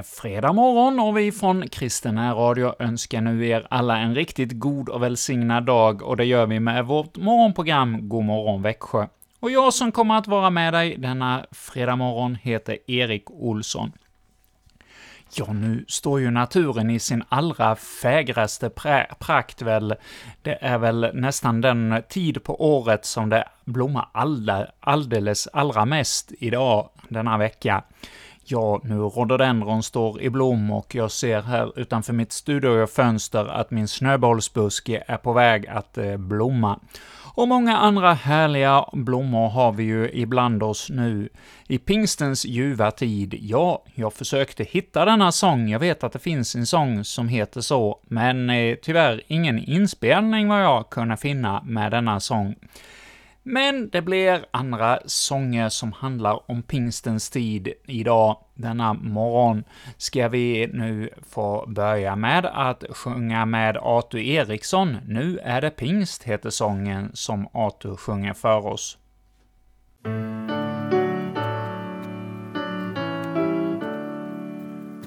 Det är fredag morgon och vi från Kristen Radio önskar nu er alla en riktigt god och välsignad dag, och det gör vi med vårt morgonprogram God morgon Växjö. Och jag som kommer att vara med dig denna fredag morgon heter Erik Olsson. Ja, nu står ju naturen i sin allra fägraste prakt väl. Det är väl nästan den tid på året som det blommar alla, alldeles allra mest idag, denna vecka. Ja, nu rhododendron står i blom och jag ser här utanför mitt studiofönster att min snöbollsbuske är på väg att eh, blomma. Och många andra härliga blommor har vi ju ibland oss nu i pingstens ljuva tid. Ja, jag försökte hitta denna sång, jag vet att det finns en sång som heter så, men eh, tyvärr ingen inspelning vad jag kunde finna med denna sång. Men det blir andra sånger som handlar om pingstens tid idag, denna morgon, ska vi nu få börja med att sjunga med Artur Eriksson. Nu är det pingst, heter sången som Artur sjunger för oss.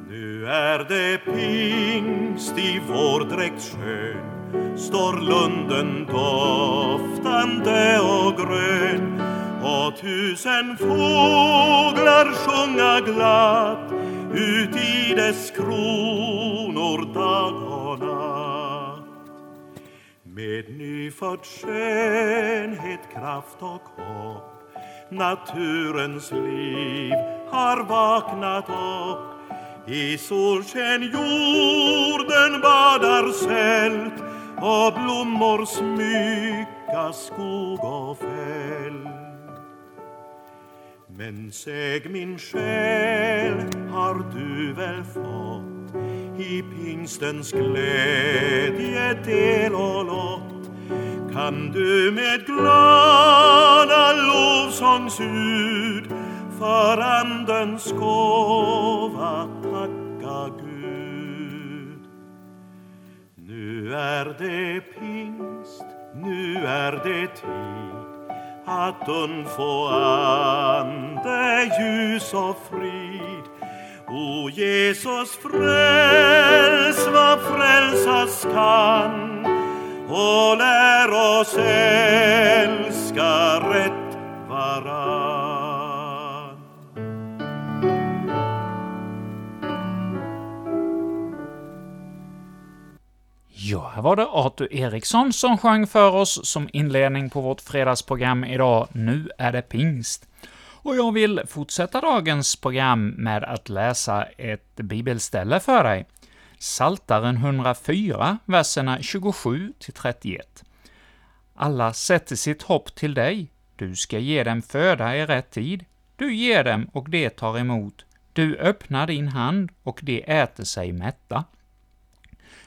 Nu är det pingst i vår dräkt skön står lunden doftande och grön och tusen fåglar sjunga glatt ut i dess kronor dag och natt. Med nyfödd skönhet, kraft och hopp naturens liv har vaknat upp i solsken jorden badar sält och blommor smycka skog och fält. Men säg min själ, har du väl fått i pingstens glädje del och lott? Kan du med glada lovsångsljud för Andens gåva Nu är det pingst, nu är det tid att undfå ande, ljus och frid. O Jesus, fräls vad frälsas kan och lär oss älska rätt här var det Artur Eriksson som sjöng för oss som inledning på vårt fredagsprogram idag, Nu är det pingst. Och jag vill fortsätta dagens program med att läsa ett bibelställe för dig. Saltaren 104, verserna 27-31. Alla sätter sitt hopp till dig. Du ska ge dem föda i rätt tid. Du ger dem och de tar emot. Du öppnar din hand och de äter sig mätta.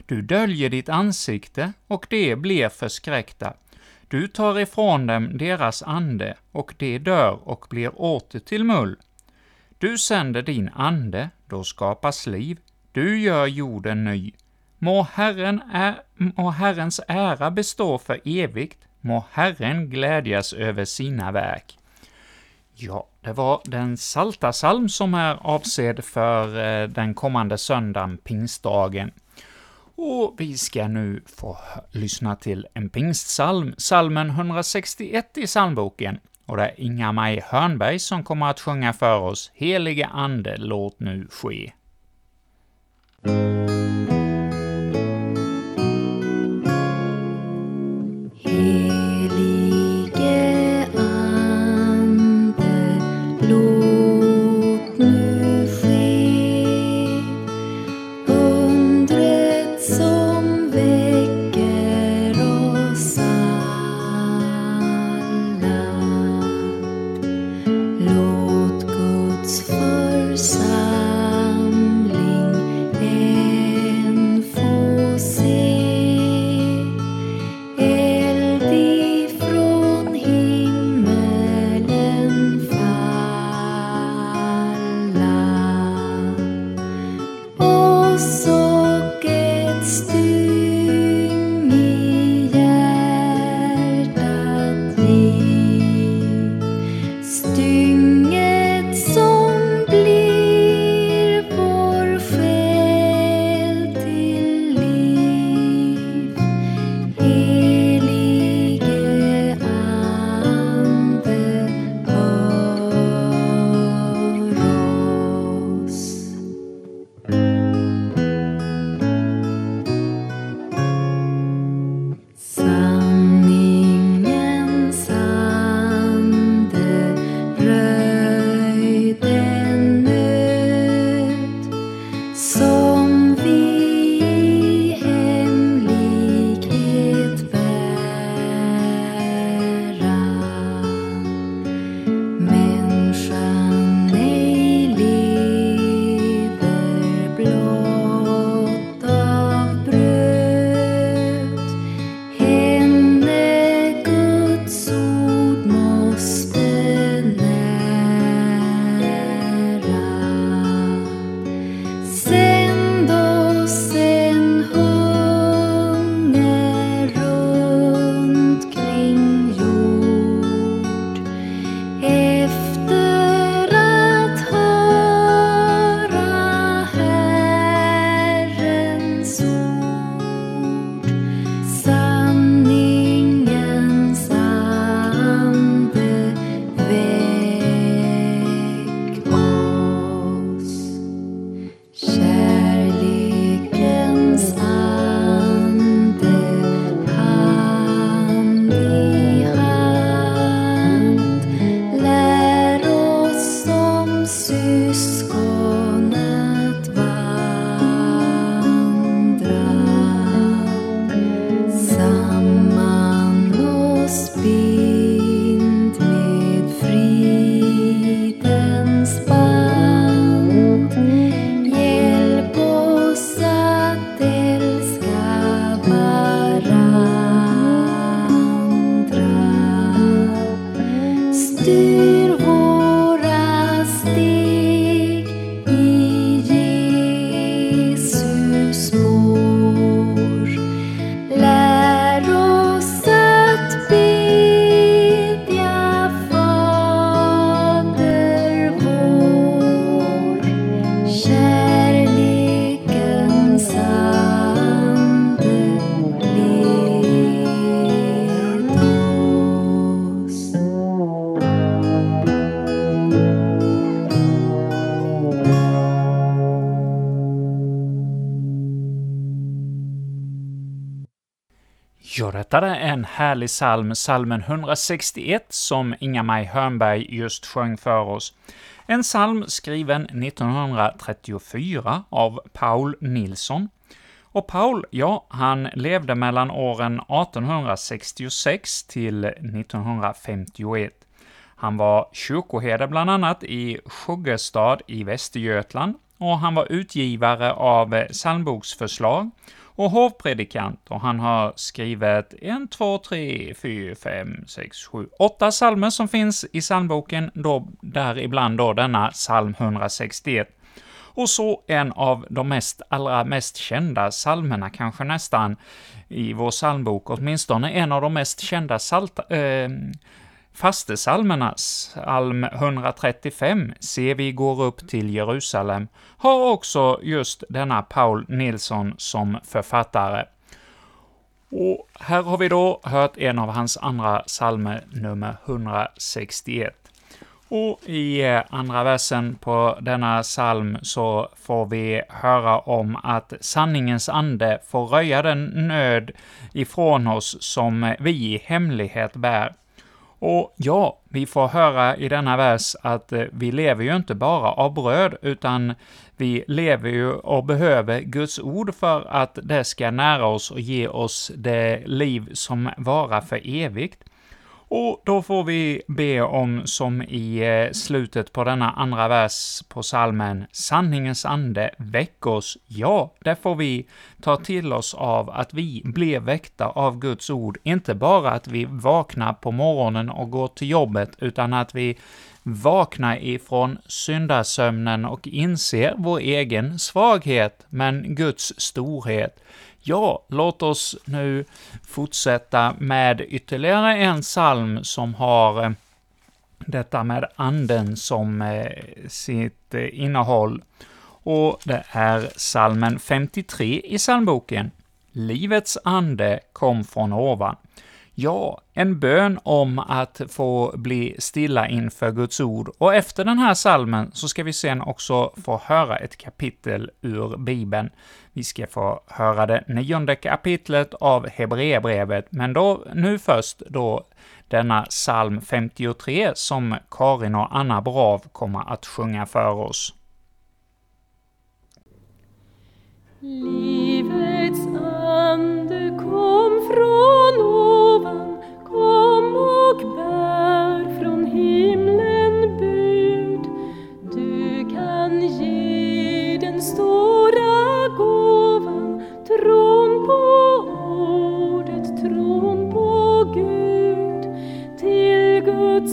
Du döljer ditt ansikte, och de blir förskräckta. Du tar ifrån dem deras ande, och de dör och blir åter till mull. Du sänder din ande, då skapas liv. Du gör jorden ny. Må, Herren är, må Herrens ära bestå för evigt. Må Herren glädjas över sina verk. Ja, det var den salta salm som är avsedd för eh, den kommande söndagen, pingstdagen. Och vi ska nu få lyssna till en pingstsalm, salmen 161 i psalmboken, och det är Inga-Maj Hörnberg som kommer att sjunga för oss ”Helige Ande, låt nu ske”. En härlig psalm, psalmen 161, som Inga-Maj Hörnberg just sjöng för oss. En psalm skriven 1934 av Paul Nilsson. Och Paul, ja, han levde mellan åren 1866 till 1951. Han var kyrkoherde bland annat i Sjuggestad i Västergötland, och han var utgivare av psalmboksförslag och hovpredikant, och han har skrivit en, två, tre, fyra, fem, sex, sju, åtta psalmer som finns i psalmboken, då, däribland då denna psalm 161. Och så en av de mest, allra mest kända psalmerna, kanske nästan, i vår psalmbok, åtminstone en av de mest kända salta, eh, Fastesalmerna, psalm 135, Se vi går upp till Jerusalem, har också just denna Paul Nilsson som författare. Och här har vi då hört en av hans andra psalmer, nummer 161. Och i eh, andra versen på denna psalm så får vi höra om att sanningens ande får röja den nöd ifrån oss som vi i hemlighet bär. Och ja, vi får höra i denna vers att eh, vi lever ju inte bara av bröd, utan vi lever ju och behöver Guds ord för att det ska nära oss och ge oss det liv som varar för evigt. Och då får vi be om, som i eh, slutet på denna andra vers på salmen, sanningens ande, väck oss. Ja, det får vi ta till oss av att vi blir väckta av Guds ord, inte bara att vi vaknar på morgonen och går till jobbet, utan att vi vaknar ifrån syndasömnen och inser vår egen svaghet, men Guds storhet. Ja, låt oss nu fortsätta med ytterligare en psalm som har eh, detta med anden som eh, sitt eh, innehåll. Och det är psalmen 53 i psalmboken. Livets ande kom från ovan. Ja, en bön om att få bli stilla inför Guds ord, och efter den här salmen så ska vi sen också få höra ett kapitel ur Bibeln. Vi ska få höra det nionde kapitlet av Hebreerbrevet, men då, nu först då denna psalm 53 som Karin och Anna Brav kommer att sjunga för oss. Livets ande kom från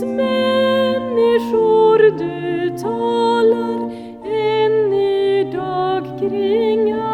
människor du talar, än idag kring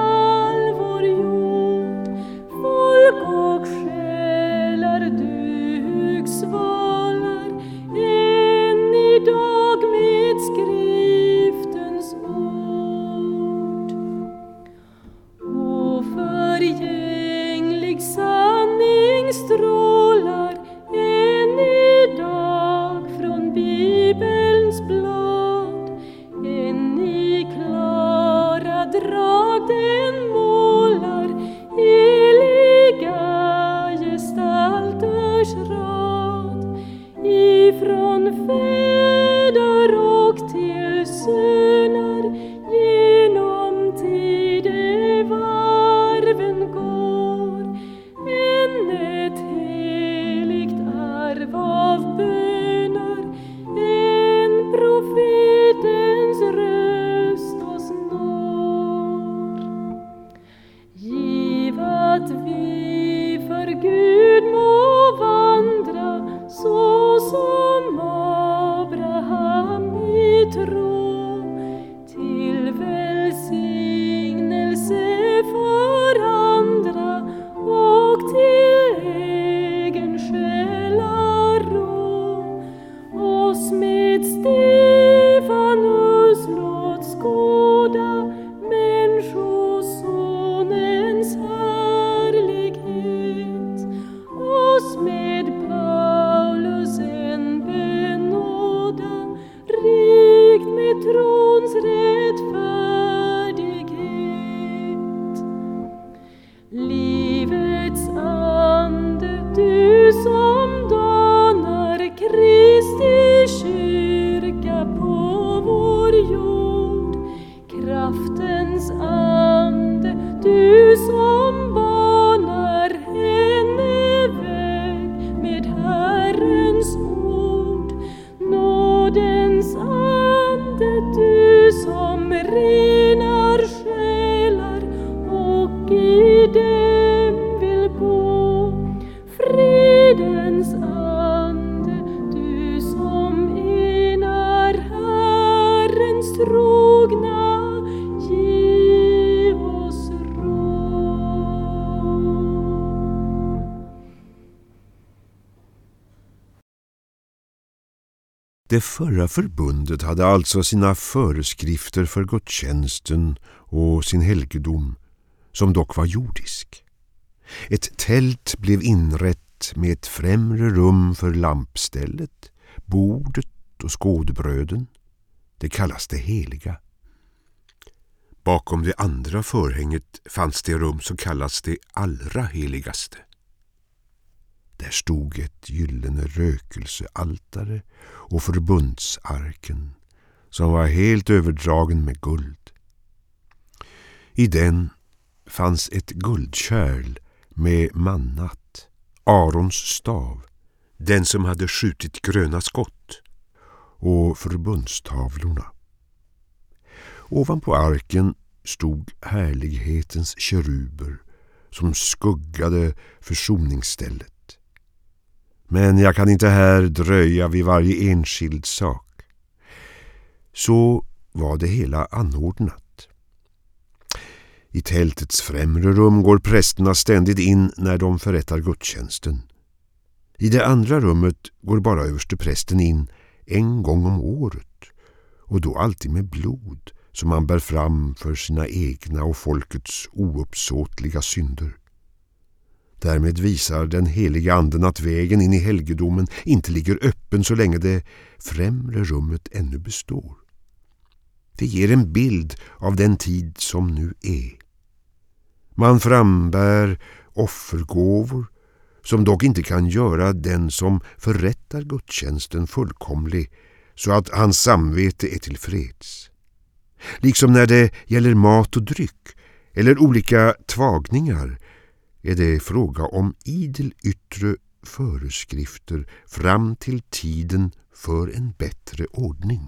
Det förra förbundet hade alltså sina föreskrifter för gudstjänsten och sin helgedom, som dock var jordisk. Ett tält blev inrett med ett främre rum för lampstället, bordet och skådebröden. Det kallas det heliga. Bakom det andra förhänget fanns det rum som kallas det allra heligaste. Där stod ett gyllene rökelsealtare och förbundsarken som var helt överdragen med guld. I den fanns ett guldkärl med mannat, Arons stav, den som hade skjutit gröna skott, och förbundstavlorna. Ovanpå arken stod härlighetens keruber som skuggade försoningsstället. Men jag kan inte här dröja vid varje enskild sak. Så var det hela anordnat. I tältets främre rum går prästerna ständigt in när de förrättar gudstjänsten. I det andra rummet går bara översteprästen in en gång om året och då alltid med blod som han bär fram för sina egna och folkets ouppsåtliga synder. Därmed visar den heliga anden att vägen in i helgedomen inte ligger öppen så länge det främre rummet ännu består. Det ger en bild av den tid som nu är. Man frambär offergåvor som dock inte kan göra den som förrättar gudstjänsten fullkomlig så att hans samvete är tillfreds. Liksom när det gäller mat och dryck eller olika tvagningar är det fråga om idel yttre föreskrifter fram till tiden för en bättre ordning.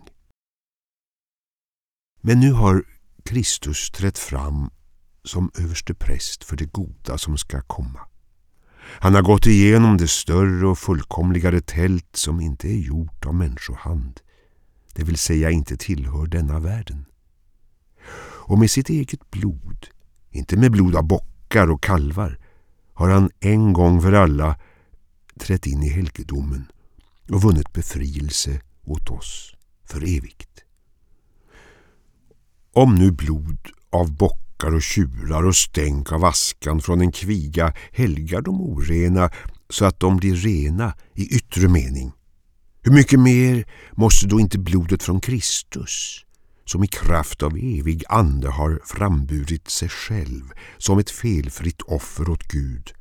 Men nu har Kristus trätt fram som överste präst för det goda som ska komma. Han har gått igenom det större och fullkomligare tält som inte är gjort av människohand, det vill säga inte tillhör denna världen. Och med sitt eget blod, inte med blod av bockar och kalvar, har han en gång för alla trätt in i helgedomen och vunnit befrielse åt oss för evigt. Om nu blod av bockar och tjurar och stänk av askan från en kviga helgar de orena så att de blir rena i yttre mening. Hur mycket mer måste då inte blodet från Kristus, som i kraft av evig ande har framburit sig själv som ett felfritt offer åt Gud,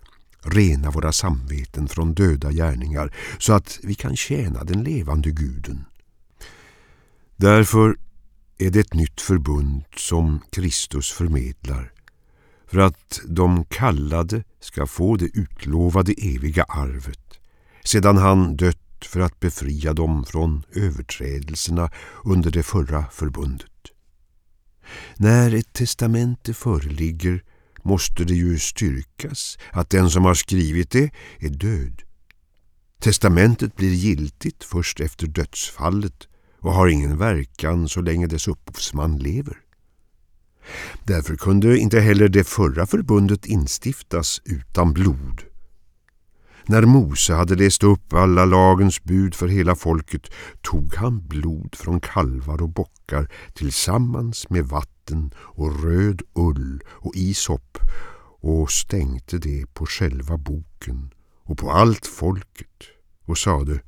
rena våra samveten från döda gärningar så att vi kan tjäna den levande guden. Därför är det ett nytt förbund som Kristus förmedlar för att de kallade ska få det utlovade eviga arvet sedan han dött för att befria dem från överträdelserna under det förra förbundet. När ett testamente föreligger måste det ju styrkas att den som har skrivit det är död. Testamentet blir giltigt först efter dödsfallet och har ingen verkan så länge dess upphovsman lever. Därför kunde inte heller det förra förbundet instiftas utan blod. När Mose hade läst upp alla lagens bud för hela folket tog han blod från kalvar och bockar tillsammans med vatten och röd ull och isop och stänkte det på själva boken och på allt folket och sade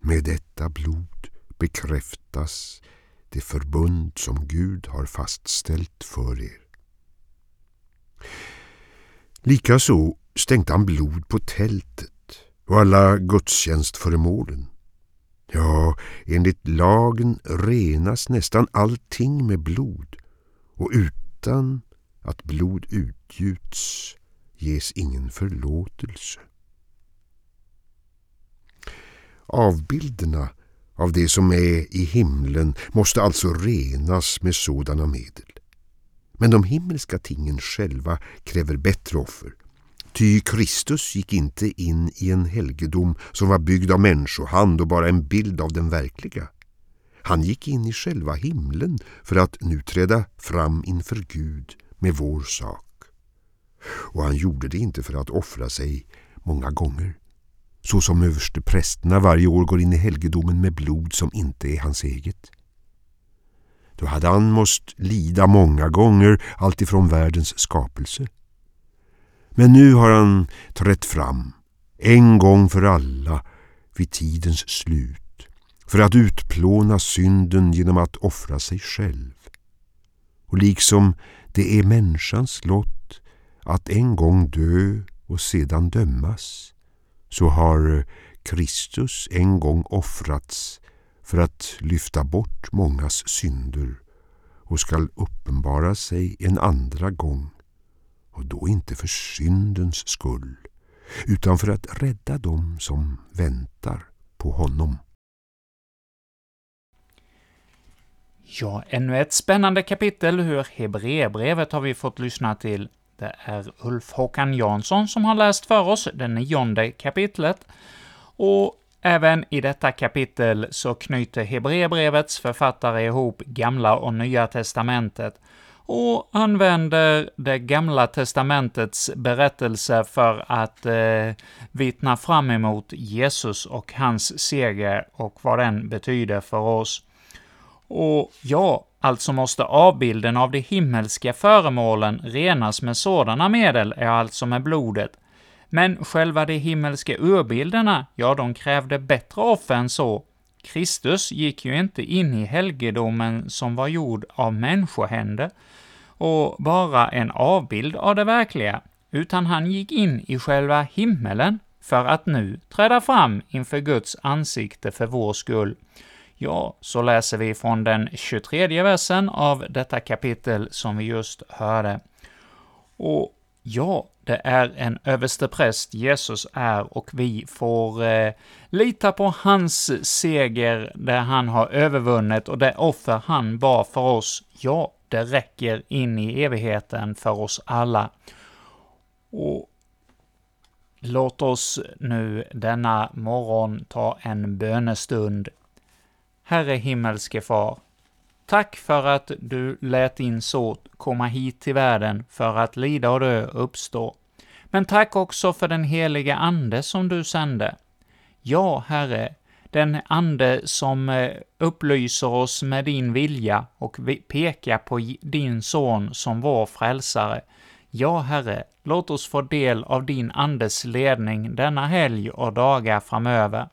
Med detta blod bekräftas det förbund som Gud har fastställt för er. Likaså stänkte han blod på tältet och alla gudstjänstföremålen. Ja, enligt lagen renas nästan allting med blod och utan att blod utgjuts ges ingen förlåtelse. Avbilderna av det som är i himlen måste alltså renas med sådana medel. Men de himmelska tingen själva kräver bättre offer. Ty Kristus gick inte in i en helgedom som var byggd av människohand och bara en bild av den verkliga. Han gick in i själva himlen för att nu träda fram inför Gud med vår sak. Och han gjorde det inte för att offra sig många gånger, så som överste prästerna varje år går in i helgedomen med blod som inte är hans eget. Då hade han måst lida många gånger alltifrån världens skapelse. Men nu har han trätt fram, en gång för alla, vid tidens slut för att utplåna synden genom att offra sig själv. Och liksom det är människans lott att en gång dö och sedan dömas, så har Kristus en gång offrats för att lyfta bort mångas synder och skall uppenbara sig en andra gång och då inte för syndens skull utan för att rädda dem som väntar på honom. Ja, ännu ett spännande kapitel ur Hebreerbrevet har vi fått lyssna till. Det är Ulf Håkan Jansson som har läst för oss det nionde kapitlet, och även i detta kapitel så knyter Hebreerbrevets författare ihop Gamla och Nya testamentet och använder det Gamla testamentets berättelse för att eh, vittna fram emot Jesus och hans seger och vad den betyder för oss. Och ja, alltså måste avbilden av de himmelska föremålen renas med sådana medel, är alltså med blodet. Men själva de himmelska urbilderna, ja, de krävde bättre offer än så. Kristus gick ju inte in i helgedomen som var gjord av människohänder, och bara en avbild av det verkliga, utan han gick in i själva himmelen för att nu träda fram inför Guds ansikte för vår skull. Ja, så läser vi från den 23 versen av detta kapitel som vi just hörde. Och ja, det är en överstepräst. Jesus är och vi får eh, lita på hans seger där han har övervunnit och det offer han bar för oss, ja, det räcker in i evigheten för oss alla. Och låt oss nu denna morgon ta en bönestund. Herre himmelske Far, tack för att du lät din son komma hit till världen för att lida och dö och uppstå. Men tack också för den helige Ande som du sände. Ja, Herre, den Ande som eh, upplyser oss med din vilja och pekar på din Son som vår frälsare. Ja, Herre, låt oss få del av din Andes ledning denna helg och dagar framöver.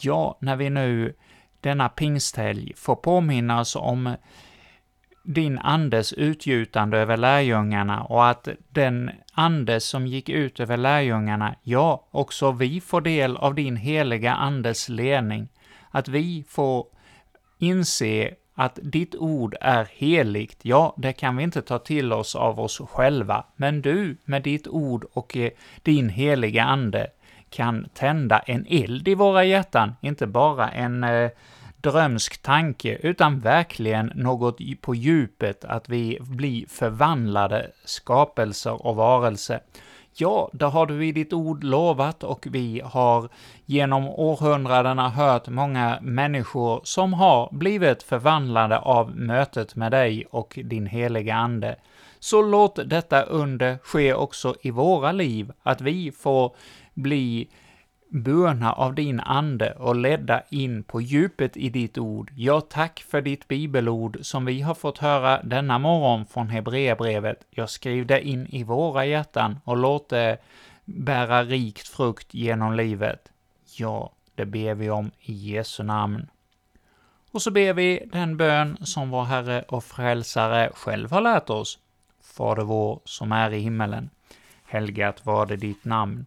Ja, när vi nu denna pingsthelg får påminnas om din andes utgjutande över lärjungarna och att den ande som gick ut över lärjungarna, ja, också vi får del av din heliga andes ledning, att vi får inse att ditt ord är heligt, ja, det kan vi inte ta till oss av oss själva, men du med ditt ord och eh, din heliga ande kan tända en eld i våra hjärtan, inte bara en eh, drömsk tanke, utan verkligen något på djupet, att vi blir förvandlade skapelser och varelser. Ja, det har du i ditt ord lovat och vi har genom århundradena hört många människor som har blivit förvandlade av mötet med dig och din heliga Ande. Så låt detta under ske också i våra liv, att vi får bli burna av din Ande och ledda in på djupet i ditt ord. Ja, tack för ditt bibelord som vi har fått höra denna morgon från Hebreerbrevet. Jag skriv det in i våra hjärtan och låt det bära rikt frukt genom livet. Ja, det ber vi om i Jesu namn. Och så ber vi den bön som vår Herre och Frälsare själv har lärt oss. Fader vår som är i himmelen. Helgat var det ditt namn.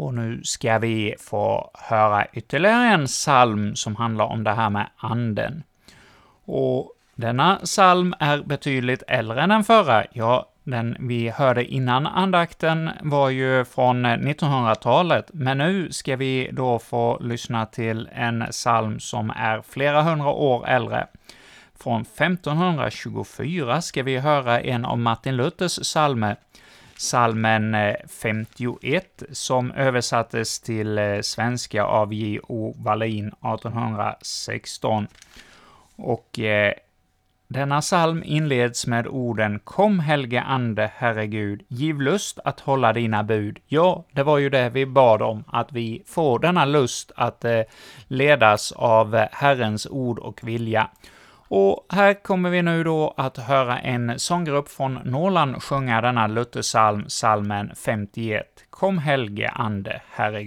Och nu ska vi få höra ytterligare en psalm som handlar om det här med anden. Och denna psalm är betydligt äldre än den förra. Ja, den vi hörde innan andakten var ju från 1900-talet, men nu ska vi då få lyssna till en psalm som är flera hundra år äldre. Från 1524 ska vi höra en av Martin Luthers psalmer, Salmen eh, 51, som översattes till eh, svenska av J.O. Wallin 1816. Och eh, denna psalm inleds med orden ”Kom helge Ande, Herre Gud, giv lust att hålla dina bud”. Ja, det var ju det vi bad om, att vi får denna lust att eh, ledas av Herrens ord och vilja. Och här kommer vi nu då att höra en sånggrupp från Norrland sjunga denna Luthersalm, salmen 51. Kom helge Ande, Herre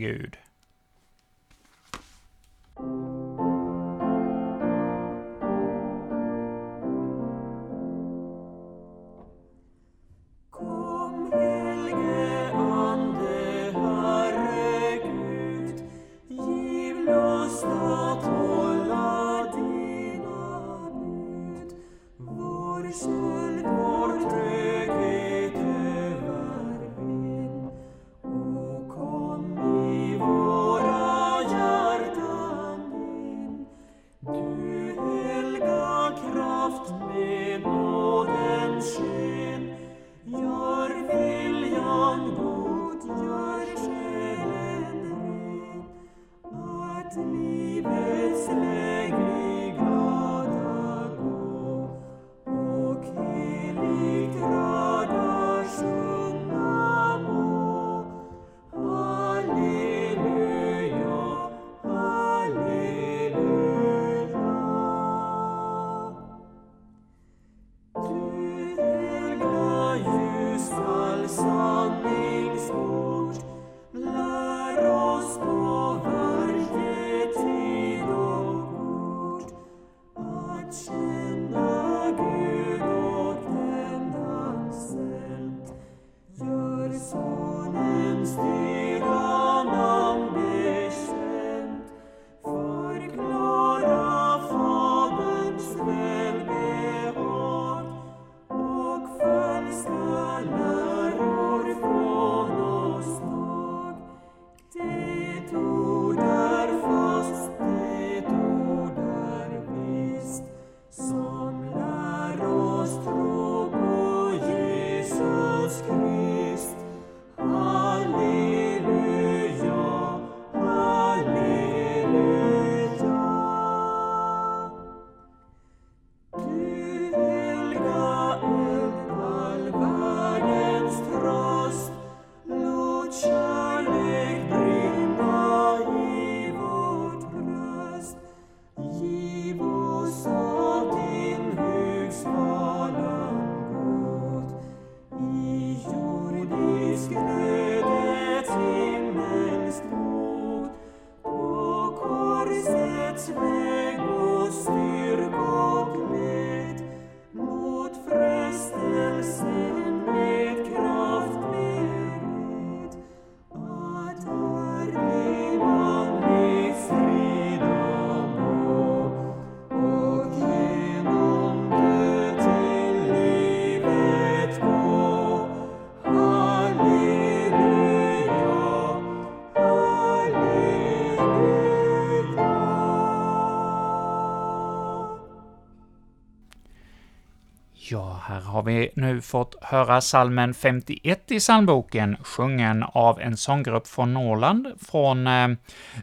har vi nu fått höra salmen 51 i psalmboken, sjungen av en sånggrupp från Norrland, från eh,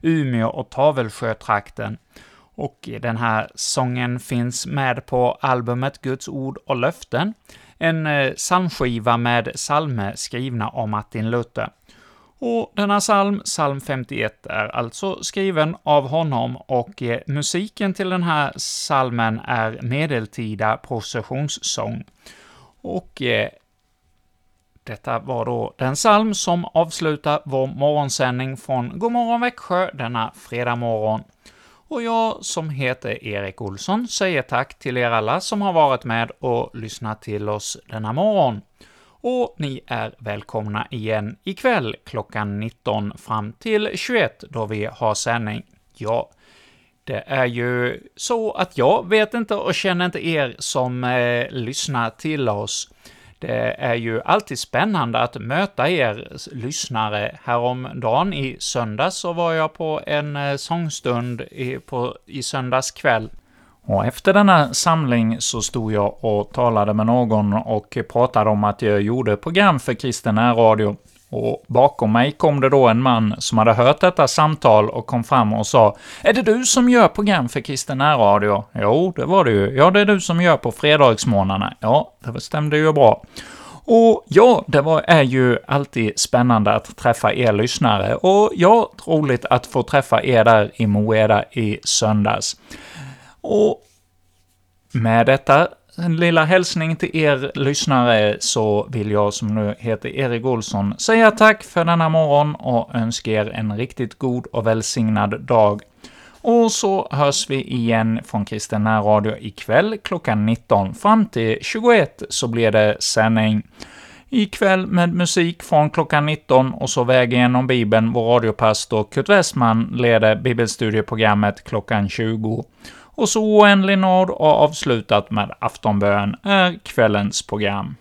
Umeå och Tavelsjötrakten. Och den här sången finns med på albumet Guds ord och löften, en eh, psalmskiva med psalmer skrivna av Martin Luther. Och denna psalm, psalm 51, är alltså skriven av honom och eh, musiken till den här psalmen är medeltida processionssång. Och eh, detta var då den psalm som avslutar vår morgonsändning från Godmorgon Växjö denna fredag morgon. Och jag som heter Erik Olsson säger tack till er alla som har varit med och lyssnat till oss denna morgon. Och ni är välkomna igen ikväll klockan 19 fram till 21 då vi har sändning. Ja, det är ju så att jag vet inte och känner inte er som eh, lyssnar till oss. Det är ju alltid spännande att möta er lyssnare. Häromdagen i söndags så var jag på en eh, sångstund i, på, i söndags kväll. Och efter denna samling så stod jag och talade med någon och pratade om att jag gjorde program för kristen närradio. Och bakom mig kom det då en man som hade hört detta samtal och kom fram och sa ”Är det du som gör program för kristen närradio?” ”Jo, det var det ju. Ja, det är du som gör på fredagsmorgnarna.” ”Ja, det stämde ju bra.” Och ja, det var, är ju alltid spännande att träffa er lyssnare, och ja, roligt att få träffa er där i Moeda i söndags. Och med detta en lilla hälsning till er lyssnare så vill jag, som nu heter Erik Olsson, säga tack för denna morgon och önska er en riktigt god och välsignad dag. Och så hörs vi igen från Kristen Radio ikväll klockan 19. Fram till 21 så blir det sändning ikväll med musik från klockan 19 och så Väg genom Bibeln. Vår radiopastor Kurt Westman leder bibelstudieprogrammet klockan 20. Och så oändlig nåd och avslutat med aftonbön är kvällens program.